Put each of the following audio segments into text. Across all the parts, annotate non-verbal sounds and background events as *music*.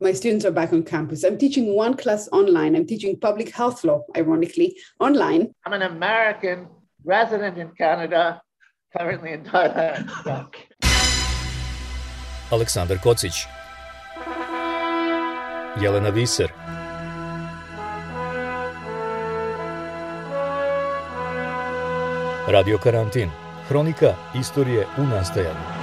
my students are back on campus. I'm teaching one class online. I'm teaching public health law, ironically, online. I'm an American resident in Canada, currently in Thailand. Aleksandar Kocić Jelena Viser Radio Karantin Hronika istorije u nastajanju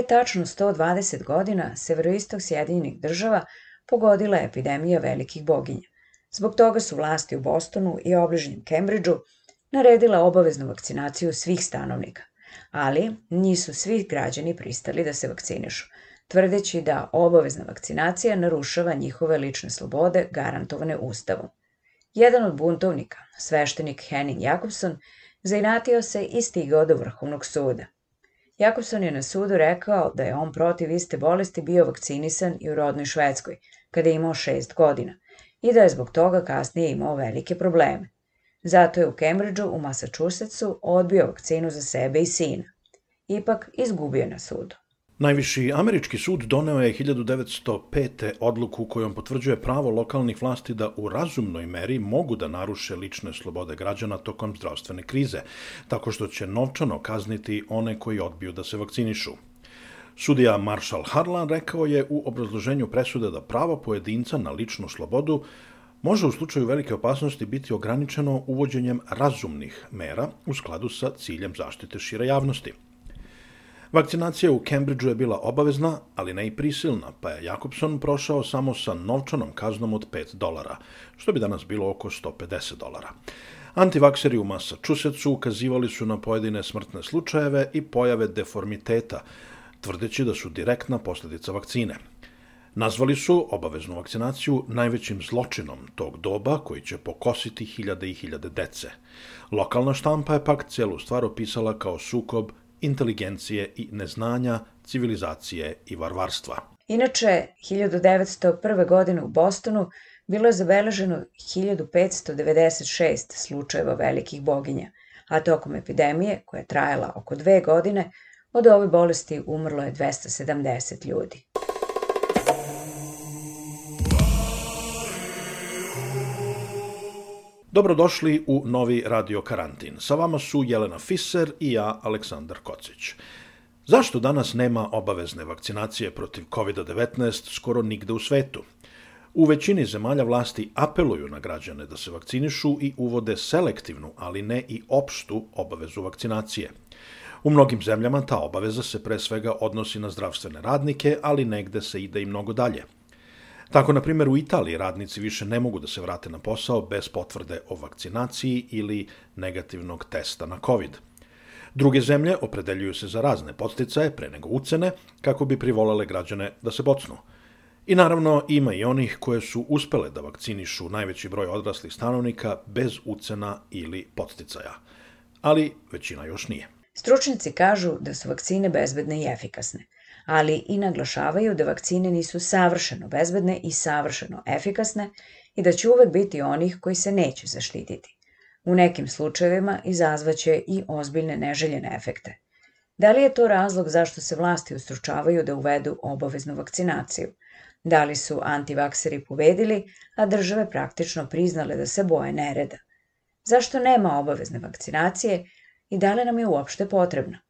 Pre tačno 120 godina severoistok Sjedinjenih država pogodila je epidemija velikih boginja. Zbog toga su vlasti u Bostonu i obližnjem Kembridžu naredila obaveznu vakcinaciju svih stanovnika. Ali nisu svi građani pristali da se vakcinišu, tvrdeći da obavezna vakcinacija narušava njihove lične slobode garantovane Ustavom. Jedan od buntovnika, sveštenik Henning Jakobson, zainatio se i stigao do Vrhovnog suda. Jakobson je na sudu rekao da je on protiv iste bolesti bio vakcinisan i u rodnoj Švedskoj, kada je imao šest godina, i da je zbog toga kasnije imao velike probleme. Zato je u Cambridgeu u Massachusettsu odbio vakcinu za sebe i sina. Ipak izgubio na sudu. Najviši američki sud doneo je 1905. odluku kojom potvrđuje pravo lokalnih vlasti da u razumnoj meri mogu da naruše lične slobode građana tokom zdravstvene krize, tako što će novčano kazniti one koji odbiju da se vakcinišu. Sudija Marshall Harlan rekao je u obrazloženju presude da pravo pojedinca na ličnu slobodu može u slučaju velike opasnosti biti ograničeno uvođenjem razumnih mera u skladu sa ciljem zaštite šire javnosti. Vakcinacija u Cambridgeu je bila obavezna, ali ne i prisilna, pa je Jakobson prošao samo sa novčanom kaznom od 5 dolara, što bi danas bilo oko 150 dolara. Antivakseri u Massachusettsu ukazivali su na pojedine smrtne slučajeve i pojave deformiteta, tvrdeći da su direktna posledica vakcine. Nazvali su obaveznu vakcinaciju najvećim zločinom tog doba koji će pokositi hiljade i hiljade dece. Lokalna štampa je pak celu stvar opisala kao sukob inteligencije i neznanja, civilizacije i varvarstva. Inače, 1901. godine u Bostonu bilo je zabeleženo 1596 slučajeva velikih boginja, a tokom epidemije, koja je trajala oko dve godine, od ove bolesti umrlo je 270 ljudi. Dobrodošli u novi Radio Karantin. Sa vama su Jelena Fisser i ja, Aleksandar Kocić. Zašto danas nema obavezne vakcinacije protiv COVID-19 skoro nigde u svetu? U većini zemalja vlasti apeluju na građane da se vakcinišu i uvode selektivnu, ali ne i opštu obavezu vakcinacije. U mnogim zemljama ta obaveza se pre svega odnosi na zdravstvene radnike, ali negde se ide i mnogo dalje – Tako, na primjer, u Italiji radnici više ne mogu da se vrate na posao bez potvrde o vakcinaciji ili negativnog testa na COVID. Druge zemlje opredeljuju se za razne podsticaje pre nego ucene kako bi privolale građane da se bocnu. I naravno ima i onih koje su uspele da vakcinišu najveći broj odraslih stanovnika bez ucena ili podsticaja. Ali većina još nije. Stručnici kažu da su vakcine bezbedne i efikasne – ali i naglašavaju da vakcine nisu savršeno bezbedne i savršeno efikasne i da će uvek biti onih koji se neće zaštititi. U nekim slučajevima izazvaće i ozbiljne neželjene efekte. Da li je to razlog zašto se vlasti ustručavaju da uvedu obaveznu vakcinaciju? Da li su antivakseri povedili, a države praktično priznale da se boje nereda? Zašto nema obavezne vakcinacije i da li nam je uopšte potrebna?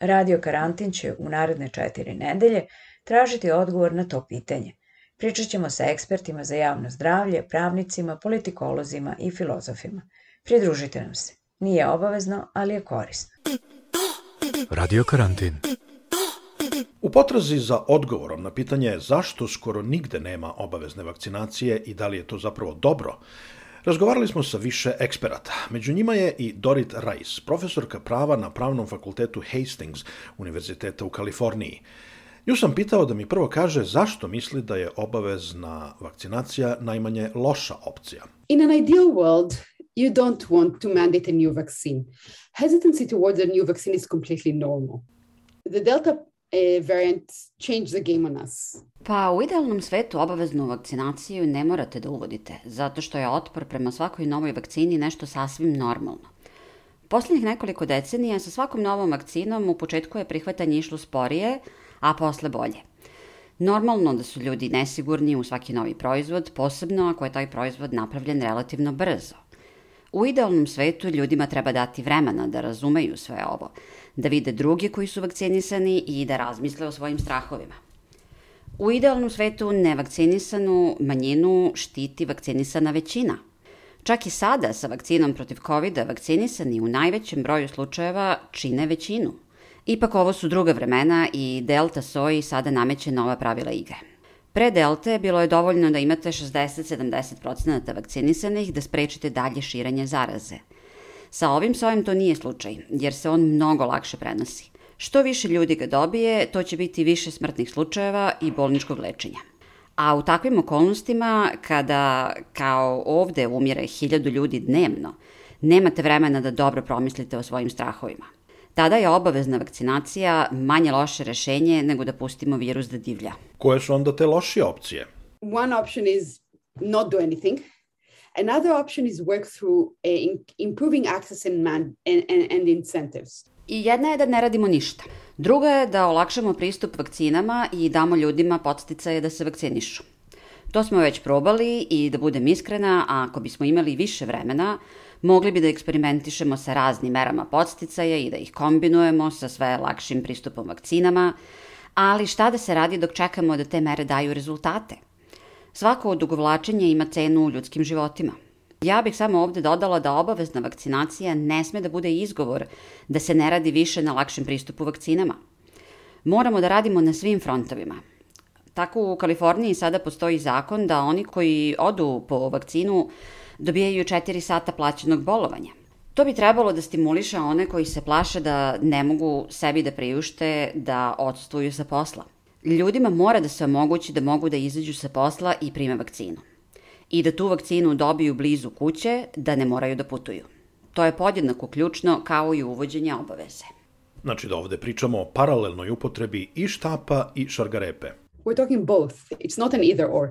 Radio Karantin će u naredne četiri nedelje tražiti odgovor na to pitanje. Pričat ćemo sa ekspertima za javno zdravlje, pravnicima, politikolozima i filozofima. Pridružite nam se. Nije obavezno, ali je korisno. Radio Karantin U potrazi za odgovorom na pitanje zašto skoro nigde nema obavezne vakcinacije i da li je to zapravo dobro, Razgovarali smo sa više eksperata. Među njima je i Dorit Rice, profesorka prava na Pravnom fakultetu Hastings Univerziteta u Kaliforniji. Nju sam pitao da mi prvo kaže zašto misli da je obavezna vakcinacija najmanje loša opcija. In an ideal world, you don't want to mandate a new vaccine. Hesitancy towards a new vaccine is completely normal. The Delta uh, variant changed the game on us. Pa u idealnom svetu obaveznu vakcinaciju ne morate da uvodite, zato što je otpor prema svakoj novoj vakcini nešto sasvim normalno. Poslednjih nekoliko decenija sa svakom novom vakcinom u početku je prihvatanje išlo sporije, a posle bolje. Normalno da su ljudi nesigurni u svaki novi proizvod, posebno ako je taj proizvod napravljen relativno brzo. U idealnom svetu ljudima treba dati vremena da razumeju sve ovo, da vide druge koji su vakcinisani i da razmisle o svojim strahovima. U idealnom svetu nevakcinisanu manjinu štiti vakcinisana većina. Čak i sada sa vakcinom protiv covid vakcinisani u najvećem broju slučajeva čine većinu. Ipak ovo su druga vremena i Delta Soj sada nameće nova pravila igre. Pre Delte bilo je dovoljno da imate 60-70% vakcinisanih da sprečite dalje širenje zaraze. Sa ovim sojem to nije slučaj, jer se on mnogo lakše prenosi. Što više ljudi ga dobije, to će biti više smrtnih slučajeva i bolničkog lečenja. A u takvim okolnostima, kada kao ovde umire hiljadu ljudi dnevno, nemate vremena da dobro promislite o svojim strahovima. Tada je obavezna vakcinacija manje loše rešenje nego da pustimo virus da divlja. Koje su onda te lošije opcije? One option is not do anything. Another option is work through uh, improving access and, man, and, and, and incentives. I jedna je da ne radimo ništa. Druga je da olakšamo pristup vakcinama i damo ljudima podsticaje da se vakcinišu. To smo već probali i da budem iskrena, ako bismo imali više vremena, mogli bi da eksperimentišemo sa raznim merama podsticaja i da ih kombinujemo sa sve lakšim pristupom vakcinama, ali šta da se radi dok čekamo da te mere daju rezultate? Svako odugovlačenje ima cenu u ljudskim životima – Ja bih samo ovde dodala da obavezna vakcinacija ne sme da bude izgovor da se ne radi više na lakšem pristupu vakcinama. Moramo da radimo na svim frontovima. Tako u Kaliforniji sada postoji zakon da oni koji odu po vakcinu dobijaju 4 sata plaćenog bolovanja. To bi trebalo da stimuliše one koji se plaše da ne mogu sebi da priušte da odstvuju sa posla. Ljudima mora da se omogući da mogu da izađu sa posla i prime vakcinu i da tu vakcinu dobiju blizu kuće, da ne moraju da putuju. To je podjednako ključno kao i uvođenje obaveze. Znači da ovde pričamo o paralelnoj upotrebi i štapa i šargarepe. We're talking both. It's not an either or.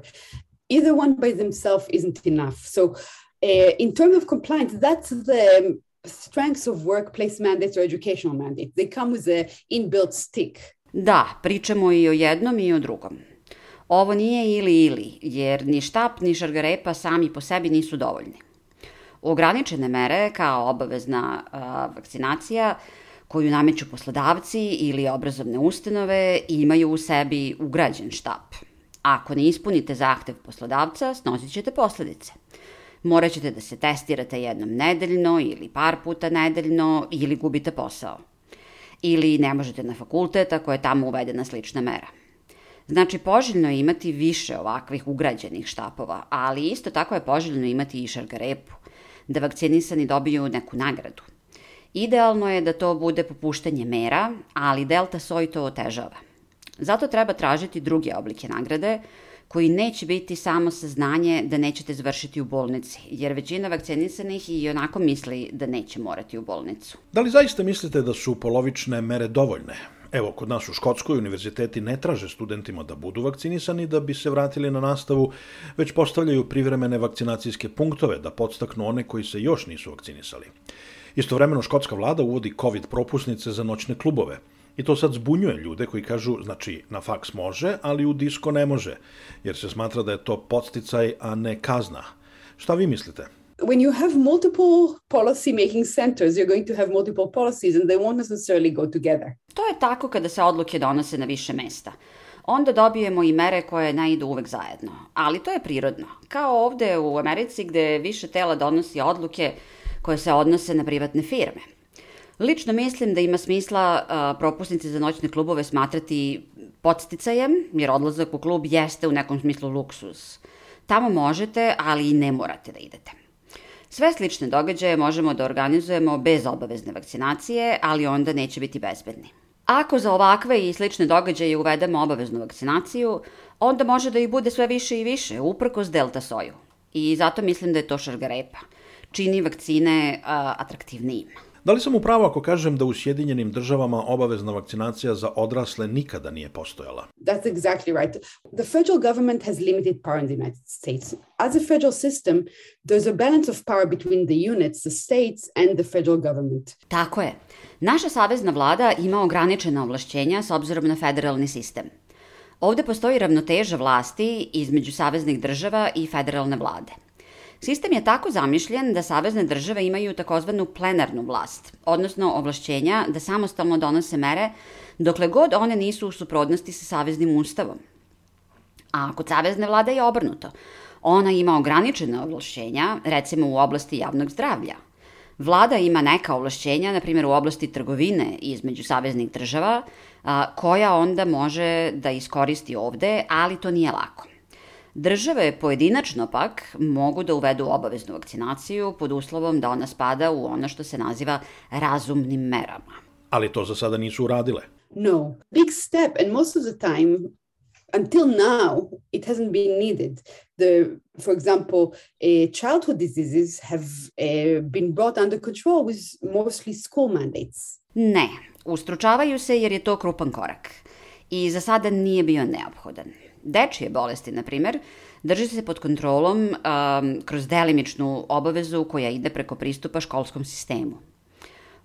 Either one by themselves isn't enough. So in terms of compliance, that's the strengths of workplace mandates or educational mandates. They come with a inbuilt stick. Da, pričamo i o jednom i o drugom. Ovo nije ili ili, jer ni štap ni šargarepa sami po sebi nisu dovoljni. Ograničene mere, kao obavezna a, vakcinacija, koju nameću poslodavci ili obrazovne ustanove, imaju u sebi ugrađen štap. Ako ne ispunite zahtev poslodavca, snosit ćete posledice. Morat ćete da se testirate jednom nedeljno ili par puta nedeljno ili gubite posao. Ili ne možete na fakultet ako je tamo uvedena slična mera. Znači, poželjno je imati više ovakvih ugrađenih štapova, ali isto tako je poželjno imati i šargarepu, da vakcinisani dobiju neku nagradu. Idealno je da to bude popuštanje mera, ali delta soj to otežava. Zato treba tražiti druge oblike nagrade, koji neće biti samo saznanje da nećete završiti u bolnici, jer većina vakcinisanih i onako misli da neće morati u bolnicu. Da li zaista mislite da su polovične mere dovoljne? Evo, kod nas u Škotskoj univerziteti ne traže studentima da budu vakcinisani da bi se vratili na nastavu, već postavljaju privremene vakcinacijske punktove da podstaknu one koji se još nisu vakcinisali. Istovremeno škotska vlada uvodi COVID propusnice za noćne klubove. I to sad zbunjuje ljude koji kažu, znači, na faks može, ali u disko ne može, jer se smatra da je to podsticaj, a ne kazna. Šta vi mislite? when you have multiple policy making centers, you're going to have multiple policies and they won't necessarily go together. To je tako kada se odluke donose na više mesta. Onda dobijemo i mere koje ne idu uvek zajedno. Ali to je prirodno. Kao ovde u Americi gde više tela donosi odluke koje se odnose na privatne firme. Lično mislim da ima smisla uh, propusnice za noćne klubove smatrati podsticajem, jer odlazak u klub jeste u nekom smislu luksuz. Tamo možete, ali i ne morate da idete. Sve slične događaje možemo da organizujemo bez obavezne vakcinacije, ali onda neće biti bezbedni. Ako za ovakve i slične događaje uvedemo obaveznu vakcinaciju, onda može da ih bude sve više i više, uprkos delta soju. I zato mislim da je to šargarepa. Čini vakcine a, atraktivnijim. Da li sam u pravu ako kažem da u Sjedinjenim državama obavezna vakcinacija za odrasle nikada nije postojala? That's exactly right. The federal government has limited power in the United States. As a federal system, there's a balance of power between the units, the states and the federal government. Tako je. Naša savezna vlada ima ograničena ovlašćenja s obzirom na federalni sistem. Ovde postoji ravnoteža vlasti između saveznih država i federalne vlade. Sistem je tako zamišljen da savezne države imaju takozvanu plenarnu vlast, odnosno ovlašćenja da samostalno donose mere dokle god one nisu u suprotnosti sa saveznim ustavom. A kod savezne vlade je obrnuto. Ona ima ograničene ovlašćenja, recimo u oblasti javnog zdravlja. Vlada ima neka ovlašćenja, na primjer u oblasti trgovine između saveznih država, koja onda može da iskoristi ovde, ali to nije lako. Države pojedinačno pak mogu da uvedu obaveznu vakcinaciju pod uslovom da ona spada u ono što se naziva razumnim merama. Ali to za sada nisu uradile. No, big step, and most of the time, until now, it hasn't been needed. The, for example, uh, childhood diseases have uh, been brought under control with mostly school mandates. Ne, ustručavaju se jer je to krupan korak i za sada nije bio neophodan. Dečije bolesti, na primer, drži se pod kontrolom um, kroz delimičnu obavezu koja ide preko pristupa školskom sistemu.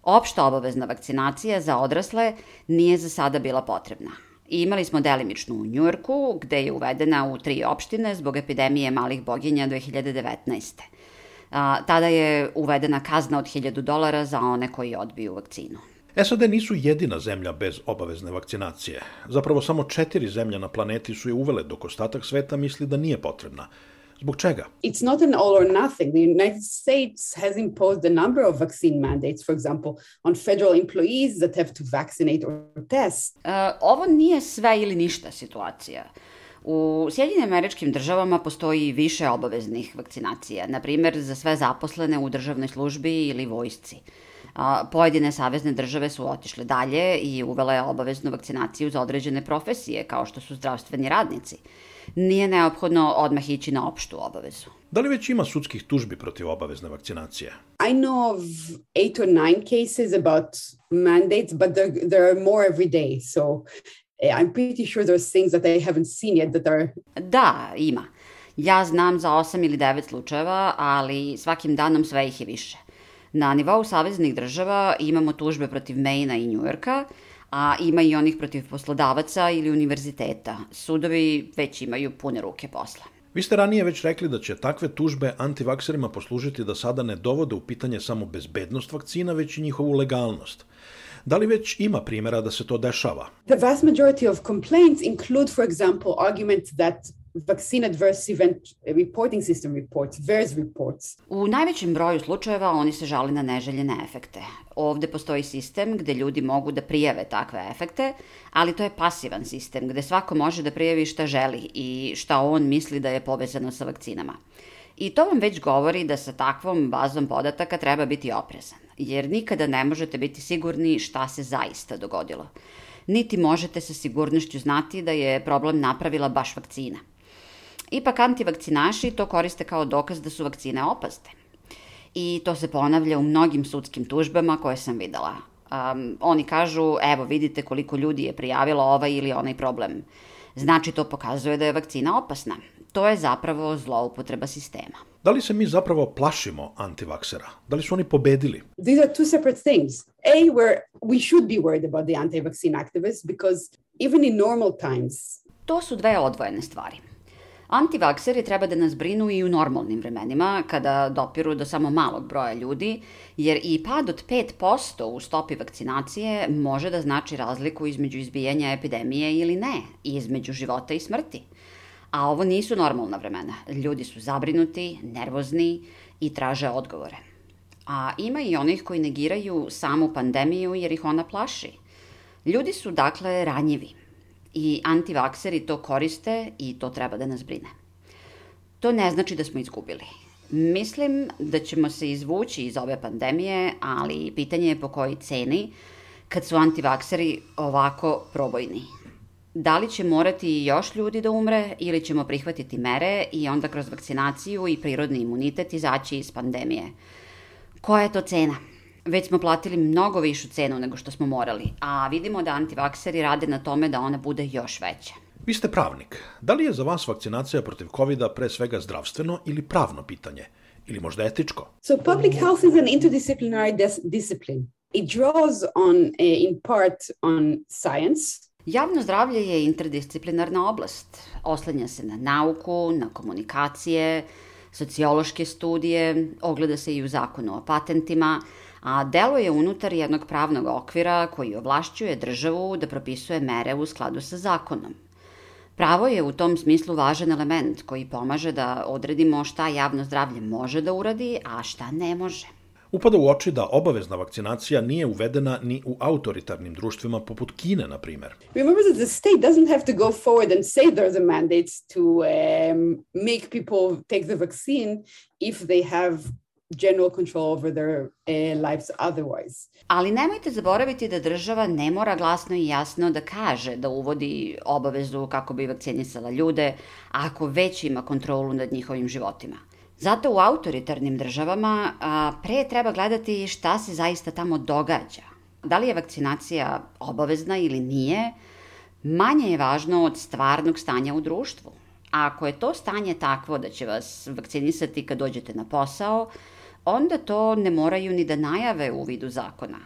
Opšta obavezna vakcinacija za odrasle nije za sada bila potrebna. Imali smo delimičnu u Njujorku, gde je uvedena u tri opštine zbog epidemije malih boginja 2019. A, tada je uvedena kazna od 1000 dolara za one koji odbiju vakcinu. SAD nisu jedina zemlja bez obavezne vakcinacije. Zapravo samo četiri zemlje na planeti su je uvele, dok ostatak sveta misli da nije potrebna. Zbog čega? It's not an all or nothing. The United States has imposed a number of vaccine mandates, for example, on federal employees that have to vaccinate or test. Uh, ovo nije sve ili ništa situacija. U Sjedinim američkim državama postoji više obaveznih vakcinacija, na primer za sve zaposlene u državnoj službi ili vojsci. A, pojedine savezne države su otišle dalje i uvele obaveznu vakcinaciju za određene profesije, kao što su zdravstveni radnici. Nije neophodno odmah ići na opštu obavezu. Da li već ima sudskih tužbi protiv obavezne vakcinacije? I know of eight or nine cases about mandates, but there, there are more every day. So eh, I'm pretty sure there's things that I haven't seen yet that are... Da, ima. Ja znam za osam ili devet slučajeva, ali svakim danom sve ih je više. Na nivou saveznih država imamo tužbe protiv Maina i Njujorka, a ima i onih protiv poslodavaca ili univerziteta. Sudovi već imaju pune ruke posla. Vi ste ranije već rekli da će takve tužbe antivakserima poslužiti da sada ne dovode u pitanje samo bezbednost vakcina, već i njihovu legalnost. Da li već ima primjera da se to dešava? The vast majority of complaints include, for example, arguments that vaccine adverse event reporting system reports, VAERS reports. U najvećem broju slučajeva oni se žali na neželjene efekte. Ovde postoji sistem gde ljudi mogu da prijave takve efekte, ali to je pasivan sistem gde svako može da prijavi šta želi i šta on misli da je povezano sa vakcinama. I to vam već govori da sa takvom bazom podataka treba biti oprezan, jer nikada ne možete biti sigurni šta se zaista dogodilo. Niti možete sa sigurnošću znati da je problem napravila baš vakcina – Ipak antivakcinaši to koriste kao dokaz da su vakcine opasne. I to se ponavlja u mnogim sudskim tužbama koje sam videla. Um, oni kažu, evo vidite koliko ljudi je prijavilo ovaj ili onaj problem. Znači to pokazuje da je vakcina opasna. To je zapravo zloupotreba sistema. Da li se mi zapravo plašimo antivaksera? Da li su oni pobedili? These are two separate things. A, where we should be worried about the anti-vaccine activists because even in normal times. To su dve odvojene stvari. Antivakseri treba da nas brinu i u normalnim vremenima, kada dopiru do samo malog broja ljudi, jer i pad od 5% u stopi vakcinacije može da znači razliku između izbijanja epidemije ili ne, između života i smrti. A ovo nisu normalna vremena. Ljudi su zabrinuti, nervozni i traže odgovore. A ima i onih koji negiraju samu pandemiju jer ih ona plaši. Ljudi su dakle ranjivi, i antivakseri to koriste i to treba da nas brine. To ne znači da smo izgubili. Mislim da ćemo se izvući iz ove pandemije, ali pitanje je po kojoj ceni kad su antivakseri ovako probojni. Da li će morati još ljudi da umre ili ćemo prihvatiti mere i onda kroz vakcinaciju i prirodni imunitet izaći iz pandemije? Koja je to cena? Već smo platili mnogo višu cenu nego što smo morali, a vidimo da antivakseri rade na tome da ona bude još veća. Vi ste pravnik. Da li je za vas vakcinacija protiv covid pre svega zdravstveno ili pravno pitanje? Ili možda etičko? So public health is an interdisciplinary discipline. It draws on, uh, in part on science, Javno zdravlje je interdisciplinarna oblast. Oslanja se na nauku, na komunikacije, sociološke studije, ogleda se i u zakonu o patentima, a deluje unutar jednog pravnog okvira koji ovlašćuje državu da propisuje mere u skladu sa zakonom. Pravo je u tom smislu važan element koji pomaže da odredimo šta javno zdravlje može da uradi, a šta ne može. Upada u oči da obavezna vakcinacija nije uvedena ni u autoritarnim društvima poput Kine, na primer. Remember that the state doesn't have to go forward and say there's a mandate to um, make people take the vaccine if they have general control over their uh, lives otherwise. Ali nemojte zaboraviti da država ne mora glasno i jasno da kaže da uvodi obavezu kako bi vakcinisala ljude ako već ima kontrolu nad njihovim životima. Zato u autoritarnim državama a, pre treba gledati šta se zaista tamo događa. Da li je vakcinacija obavezna ili nije, manje je važno od stvarnog stanja u društvu. A ako je to stanje takvo da će vas vakcinisati kad dođete na posao, onda to ne moraju ni da najave u vidu zakona.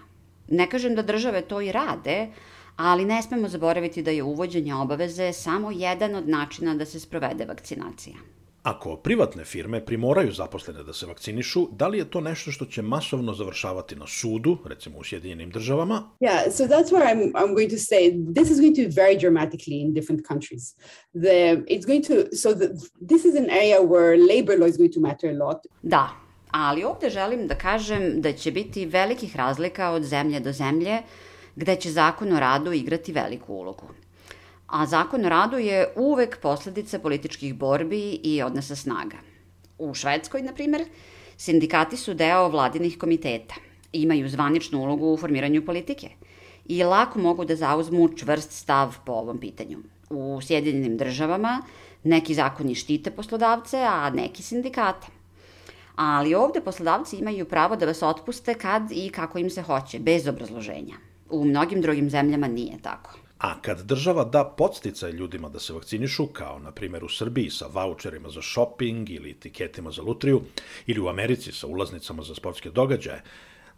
Ne kažem da države to i rade, ali ne smemo zaboraviti da je uvođenje obaveze samo jedan od načina da se sprovede vakcinacija. Ako privatne firme primoraju zaposlene da se vakcinišu, da li je to nešto što će masovno završavati na sudu, recimo u Sjedinjenim državama? Yeah, so that's where I'm, I'm going to say this is going to vary dramatically in different countries. The, it's going to, so the, this is an area where labor law is going to matter a lot. Da, ali ovde želim da kažem da će biti velikih razlika od zemlje do zemlje, gde će zakon o radu igrati veliku ulogu a zakon o radu je uvek posledica političkih borbi i odnosa snaga. U Švedskoj, na primer, sindikati su deo vladinih komiteta, imaju zvaničnu ulogu u formiranju politike i lako mogu da zauzmu čvrst stav po ovom pitanju. U Sjedinjenim državama neki zakoni štite poslodavce, a neki sindikate. Ali ovde poslodavci imaju pravo da vas otpuste kad i kako im se hoće, bez obrazloženja. U mnogim drugim zemljama nije tako. A kad država da podsticaj ljudima da se vakcinišu, kao na primjer u Srbiji sa voucherima za shopping ili etiketima za lutriju, ili u Americi sa ulaznicama za sportske događaje,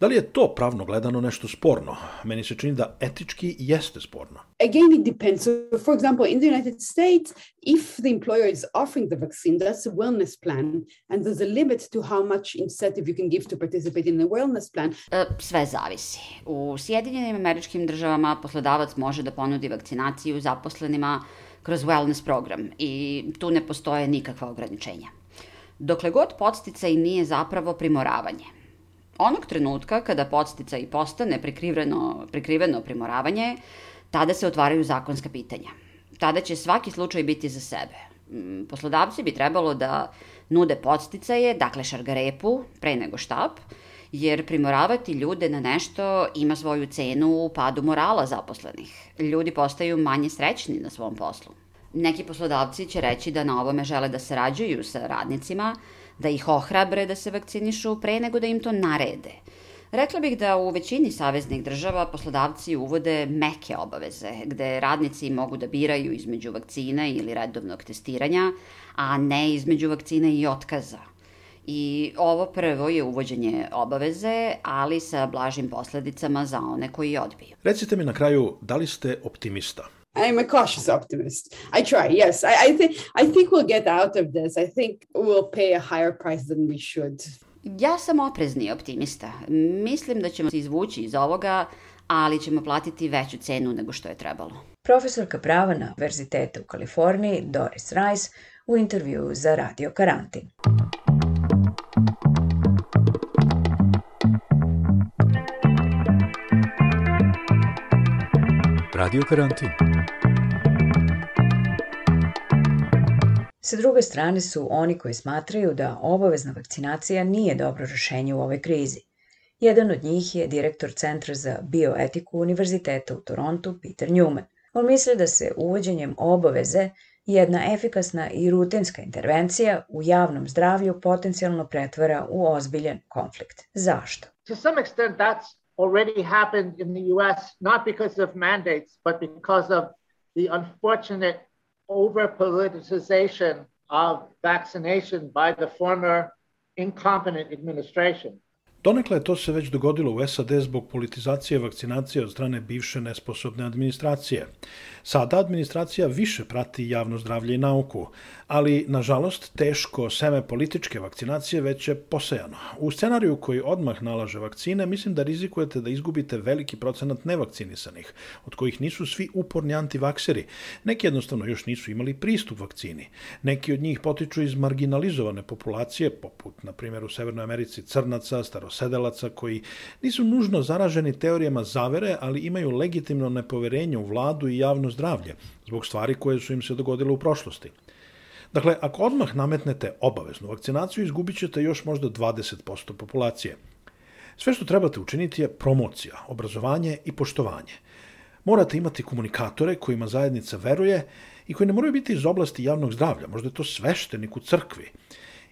Da li je to pravno gledano nešto sporno? Meni se čini da etički jeste sporno. Again, it depends. So, for example, in the United States, if the employer is offering the vaccine, that's a wellness plan, and there's a limit to how much incentive you can give to participate in the wellness plan. E, sve zavisi. U Sjedinjenim američkim državama poslodavac može da ponudi vakcinaciju zaposlenima kroz wellness program i tu ne postoje nikakva ograničenja. Dokle god podsticaj nije zapravo primoravanje, Onog trenutka kada podstica i postane prikriveno, prikriveno primoravanje, tada se otvaraju zakonska pitanja. Tada će svaki slučaj biti za sebe. Mm, poslodavci bi trebalo da nude podsticaje, dakle šargarepu, pre nego štap, jer primoravati ljude na nešto ima svoju cenu u padu morala zaposlenih. Ljudi postaju manje srećni na svom poslu. Neki poslodavci će reći da na ovome žele da sarađuju sa radnicima, da ih ohrabre da se vakcinišu pre nego da im to narede. Rekla bih da u većini saveznih država poslodavci uvode meke obaveze, gde radnici mogu da biraju između vakcina ili redovnog testiranja, a ne između vakcina i otkaza. I ovo prvo je uvođenje obaveze, ali sa blažim posledicama za one koji odbiju. Recite mi na kraju, da li ste optimista? I'm a cautious optimist. I try, yes. I, I think I think we'll get out of this. I think we'll pay a higher price than we should. Ja sam oprezni optimista. Mislim da ćemo se izvući iz ovoga, ali ćemo platiti veću cenu nego što je trebalo. Profesorka prava na Univerzitetu u Kaliforniji, Doris Rice, u intervju za Radio Karantin. Radio Karantin. Sa druge strane su oni koji smatraju da obavezna vakcinacija nije dobro rešenje u ovoj krizi. Jedan od njih je direktor Centra za bioetiku Univerziteta u Torontu, Peter Newman. On misli da se uvođenjem obaveze jedna efikasna i rutinska intervencija u javnom zdravlju potencijalno pretvara u ozbiljen konflikt. Zašto? to some extent, that's already happened in the US, not because of mandates, but because of the unfortunate over politicization of vaccination by the former incompetent administration. Donekle to se već dogodilo u SAD zbog politizacije vakcinacije od strane bivše nesposobne administracije. Sada administracija više prati javno zdravlje i nauku, ali, nažalost, teško seme političke vakcinacije već je posejano. U scenariju koji odmah nalaže vakcine, mislim da rizikujete da izgubite veliki procenat nevakcinisanih, od kojih nisu svi uporni antivakseri. Neki jednostavno još nisu imali pristup vakcini. Neki od njih potiču iz marginalizovane populacije, poput, na primjer, u Severnoj Americi crnaca, starosedelaca, koji nisu nužno zaraženi teorijama zavere, ali imaju legitimno nepoverenje u vladu i javno zdravlje, zbog stvari koje su im se dogodile u prošlosti. Dakle, ako odmah nametnete obaveznu vakcinaciju, izgubit ćete još možda 20% populacije. Sve što trebate učiniti je promocija, obrazovanje i poštovanje. Morate imati komunikatore kojima zajednica veruje i koji ne moraju biti iz oblasti javnog zdravlja, možda je to sveštenik u crkvi.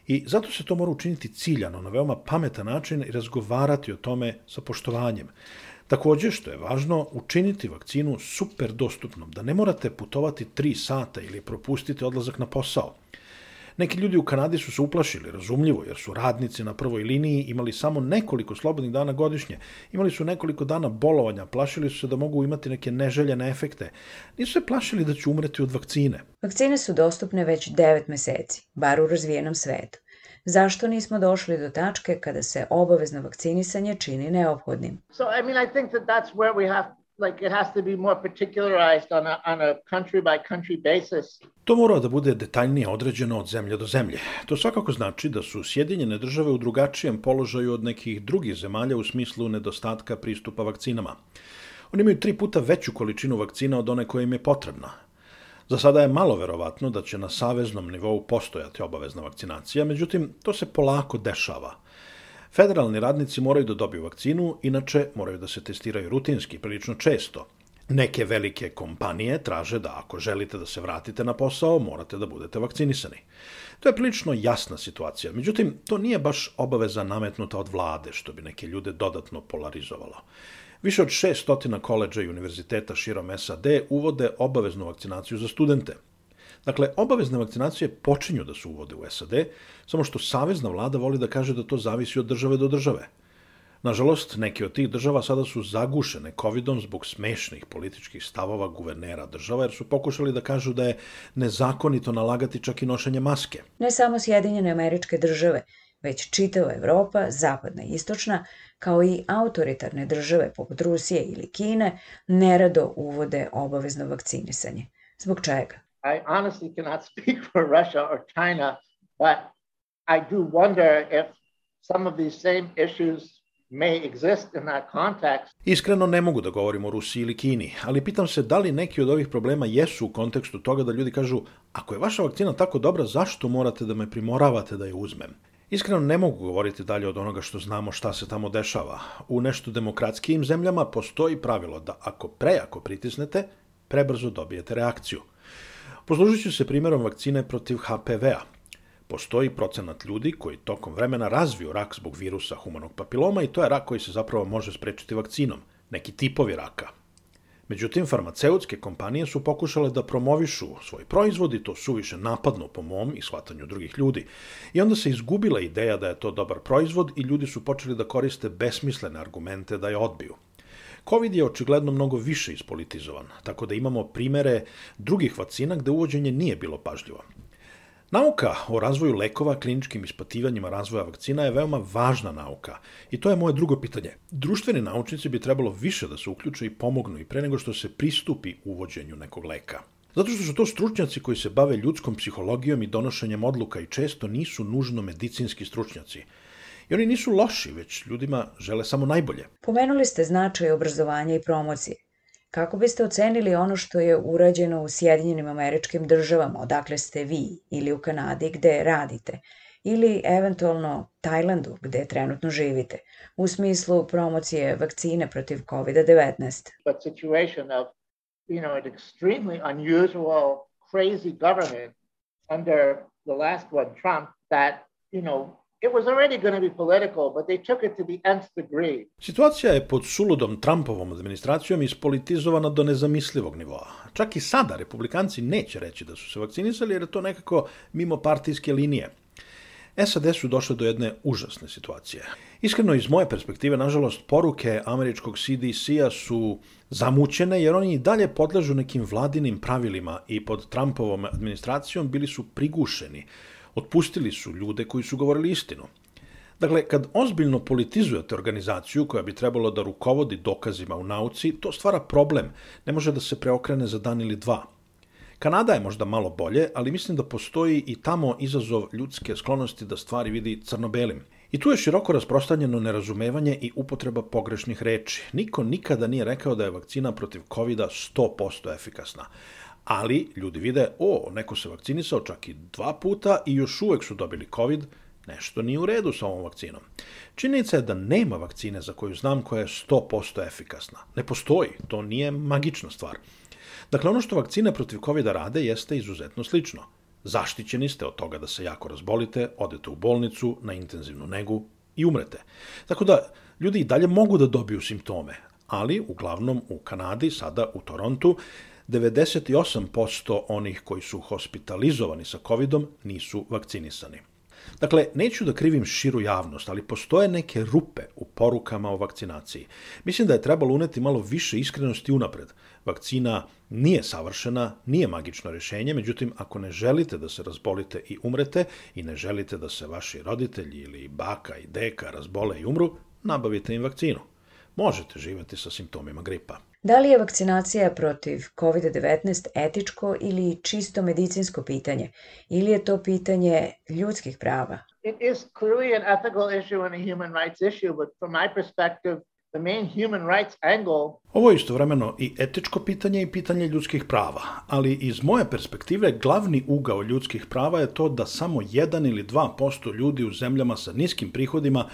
I zato se to mora učiniti ciljano, na veoma pametan način i razgovarati o tome sa poštovanjem. Takođe, što je važno, učiniti vakcinu super dostupnom, da ne morate putovati 3 sata ili propustiti odlazak na posao. Neki ljudi u Kanadi su se uplašili, razumljivo, jer su radnici na prvoj liniji imali samo nekoliko slobodnih dana godišnje. Imali su nekoliko dana bolovanja, plašili su se da mogu imati neke neželjene efekte. Nisu se plašili da će umreti od vakcine. Vakcine su dostupne već 9 meseci, bar u razvijenom svetu. Zašto nismo došli do tačke kada se obavezno vakcinisanje čini neophodnim? So, I mean, I think that that's where we have like it has to be more particularized on a, on a country by country basis. To mora da bude detaljnije određeno od zemlje do zemlje. To svakako znači da su Sjedinjene države u drugačijem položaju od nekih drugih zemalja u smislu nedostatka pristupa vakcinama. Oni imaju tri puta veću količinu vakcina od one koja im je potrebna, Za sada je malo verovatno da će na saveznom nivou postojati obavezna vakcinacija, međutim, to se polako dešava. Federalni radnici moraju da dobiju vakcinu, inače moraju da se testiraju rutinski, prilično često. Neke velike kompanije traže da ako želite da se vratite na posao, morate da budete vakcinisani. To je prilično jasna situacija, međutim, to nije baš obaveza nametnuta od vlade, što bi neke ljude dodatno polarizovalo. Više od 600 koleđa i univerziteta širom SAD uvode obaveznu vakcinaciju za studente. Dakle, obavezne vakcinacije počinju da se uvode u SAD, samo što savezna vlada voli da kaže da to zavisi od države do države. Nažalost, neke od tih država sada su zagušene COVID-om zbog smešnih političkih stavova guvernera država, jer su pokušali da kažu da je nezakonito nalagati čak i nošenje maske. Ne samo Sjedinjene američke države, već čitava Evropa, zapadna i istočna, kao i autoritarne države poput Rusije ili Kine, nerado uvode obavezno vakcinisanje. Zbog čega? I honestly cannot *laughs* speak for Russia or China, but I do wonder if some of these same issues may exist in that context. Iskreno ne mogu da govorim o Rusiji ili Kini, ali pitam se da li neki od ovih problema jesu u kontekstu toga da ljudi kažu ako je vaša vakcina tako dobra, zašto morate da me primoravate da je uzmem? Iskreno ne mogu govoriti dalje od onoga što znamo šta se tamo dešava. U nešto demokratskijim zemljama postoji pravilo da ako prejako pritisnete, prebrzo dobijete reakciju. Poslužit ću se primjerom vakcine protiv HPV-a. Postoji procenat ljudi koji tokom vremena razviju rak zbog virusa humanog papiloma i to je rak koji se zapravo može sprečiti vakcinom. Neki tipovi raka, Međutim, farmaceutske kompanije su pokušale da promovišu svoj proizvod i to suviše napadno po mom i shvatanju drugih ljudi. I onda se izgubila ideja da je to dobar proizvod i ljudi su počeli da koriste besmislene argumente da je odbiju. COVID je očigledno mnogo više ispolitizovan, tako da imamo primere drugih vakcina gde uvođenje nije bilo pažljivo. Nauka o razvoju lekova, kliničkim ispativanjima razvoja vakcina je veoma važna nauka i to je moje drugo pitanje. Društveni naučnici bi trebalo više da se uključe i pomognu i pre nego što se pristupi uvođenju nekog leka. Zato što su to stručnjaci koji se bave ljudskom psihologijom i donošenjem odluka i često nisu nužno medicinski stručnjaci. I oni nisu loši, već ljudima žele samo najbolje. Pomenuli ste značaj obrazovanja i promocije. Kako biste ocenili ono što je urađeno u Sjedinjenim američkim državama, odakle ste vi, ili u Kanadi gde radite, ili eventualno Tajlandu gde trenutno živite, u smislu promocije vakcine protiv COVID-19? But situation of, you know, an extremely unusual, crazy government under the last one, Trump, that, you know, it was already going to be political, but they took it to the nth degree. Situacija je pod suludom Trumpovom administracijom ispolitizovana do nezamislivog nivoa. Čak i sada republikanci neće reći da su se vakcinisali jer je to nekako mimo partijske linije. SAD su došle do jedne užasne situacije. Iskreno, iz moje perspektive, nažalost, poruke američkog CDC-a su zamućene jer oni i dalje podležu nekim vladinim pravilima i pod Trumpovom administracijom bili su prigušeni. Otpustili su ljude koji su govorili istinu. Dakle, kad ozbiljno politizujete organizaciju koja bi trebalo da rukovodi dokazima u nauci, to stvara problem. Ne može da se preokrene za dan ili dva. Kanada je možda malo bolje, ali mislim da postoji i tamo izazov ljudske sklonosti da stvari vidi crno-belim. I tu je široko rasprostanjeno nerazumevanje i upotreba pogrešnih reči. Niko nikada nije rekao da je vakcina protiv covid 100% efikasna. Ali ljudi vide, o, neko se vakcinisao čak i dva puta i još uvek su dobili COVID, nešto nije u redu sa ovom vakcinom. Činjenica je da nema vakcine za koju znam koja je 100% efikasna. Ne postoji, to nije magična stvar. Dakle, ono što vakcine protiv covid rade jeste izuzetno slično. Zaštićeni ste od toga da se jako razbolite, odete u bolnicu, na intenzivnu negu i umrete. Tako da, ljudi i dalje mogu da dobiju simptome, ali uglavnom u Kanadi, sada u Torontu, 98% onih koji su hospitalizovani sa covidom nisu vakcinisani. Dakle, neću da krivim širu javnost, ali postoje neke rupe u porukama o vakcinaciji. Mislim da je trebalo uneti malo više iskrenosti unapred. Vakcina nije savršena, nije magično rešenje, međutim, ako ne želite da se razbolite i umrete i ne želite da se vaši roditelji ili baka i deka razbole i umru, nabavite im vakcinu. Možete živeti sa simptomima gripa. Da li je vakcinacija protiv COVID-19 etičko ili čisto medicinsko pitanje? Ili je to pitanje ljudskih prava? It is clearly an ethical issue and a human rights issue, but from my perspective, the main human rights angle Ovo je istovremeno i etičko pitanje i pitanje ljudskih prava, ali iz moje perspektive glavni ugao ljudskih prava je to da samo 1 ili 2% ljudi u zemljama sa niskim prihodima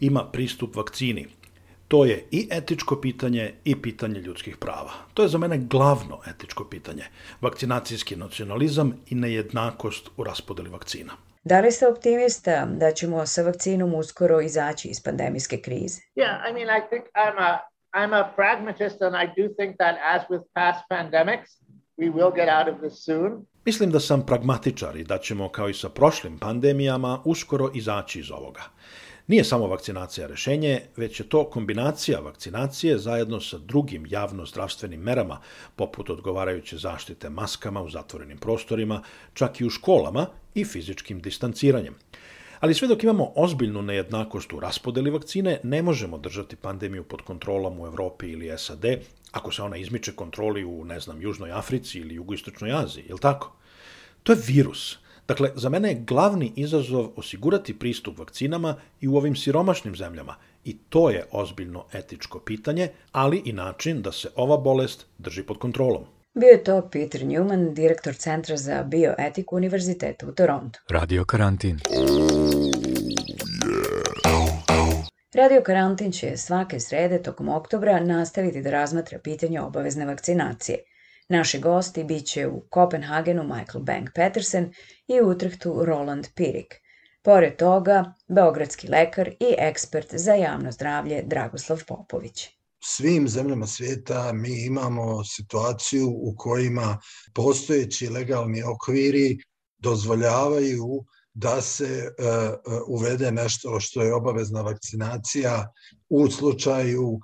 ima pristup vakcini. To je i etičko pitanje i pitanje ljudskih prava. To je za mene glavno etičko pitanje. Vakcinacijski nacionalizam i nejednakost u raspodeli vakcina. Da li ste optimista da ćemo sa vakcinom uskoro izaći iz pandemijske krize? Yeah, I mean, I think I'm a I'm a pragmatist, and I do think that as with past pandemics, we will get out of this soon. Mislim da sam pragmatičar i da ćemo, kao i sa prošlim pandemijama, uskoro izaći iz ovoga. Nije samo vakcinacija rešenje, već je to kombinacija vakcinacije zajedno sa drugim javno-zdravstvenim merama, poput odgovarajuće zaštite maskama u zatvorenim prostorima, čak i u školama i fizičkim distanciranjem. Ali sve dok imamo ozbiljnu nejednakost u raspodeli vakcine, ne možemo držati pandemiju pod kontrolom u Evropi ili SAD, ako se ona izmiče kontroli u, ne znam, Južnoj Africi ili Jugoistočnoj Aziji, je li tako? To je virus, Dakle, za mene je glavni izazov osigurati pristup vakcinama i u ovim siromašnim zemljama i to je ozbiljno etičko pitanje, ali i način da se ova bolest drži pod kontrolom. Bio je to Peter Newman, direktor Centra za bioetiku Univerziteta u Torontu. Radio karantin. Radio karantin će svake srede tokom oktobra nastaviti da razmatra pitanje obavezne vakcinacije – Naši gosti bit će u Kopenhagenu Michael Bank Petersen i u Utrehtu Roland Pirik. Pored toga, beogradski lekar i ekspert za javno zdravlje Dragoslav Popović svim zemljama svijeta mi imamo situaciju u kojima postojeći legalni okviri dozvoljavaju da se uh, uvede nešto što je obavezna vakcinacija u slučaju uh,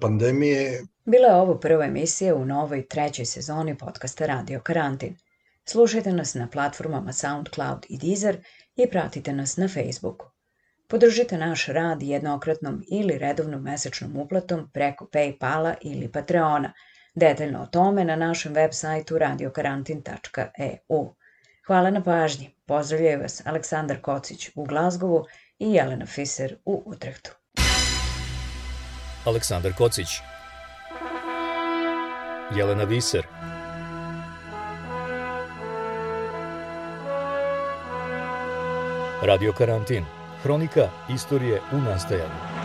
pandemije Bila je ovo prva emisija u novoj trećoj sezoni podcasta Radio Karantin. Slušajte nas na platformama SoundCloud i Deezer i pratite nas na Facebooku. Podržite naš rad jednokratnom ili redovnom mesečnom uplatom preko Paypala ili Patreona. Detaljno o tome na našem web sajtu radiokarantin.eu. Hvala na pažnji. Pozdravljaju vas Aleksandar Kocić u Glazgovu i Jelena Fiser u Utrehtu. Aleksandar Kocić Jelena Viser. Radio Karantin. Hronika istorije u nastajanju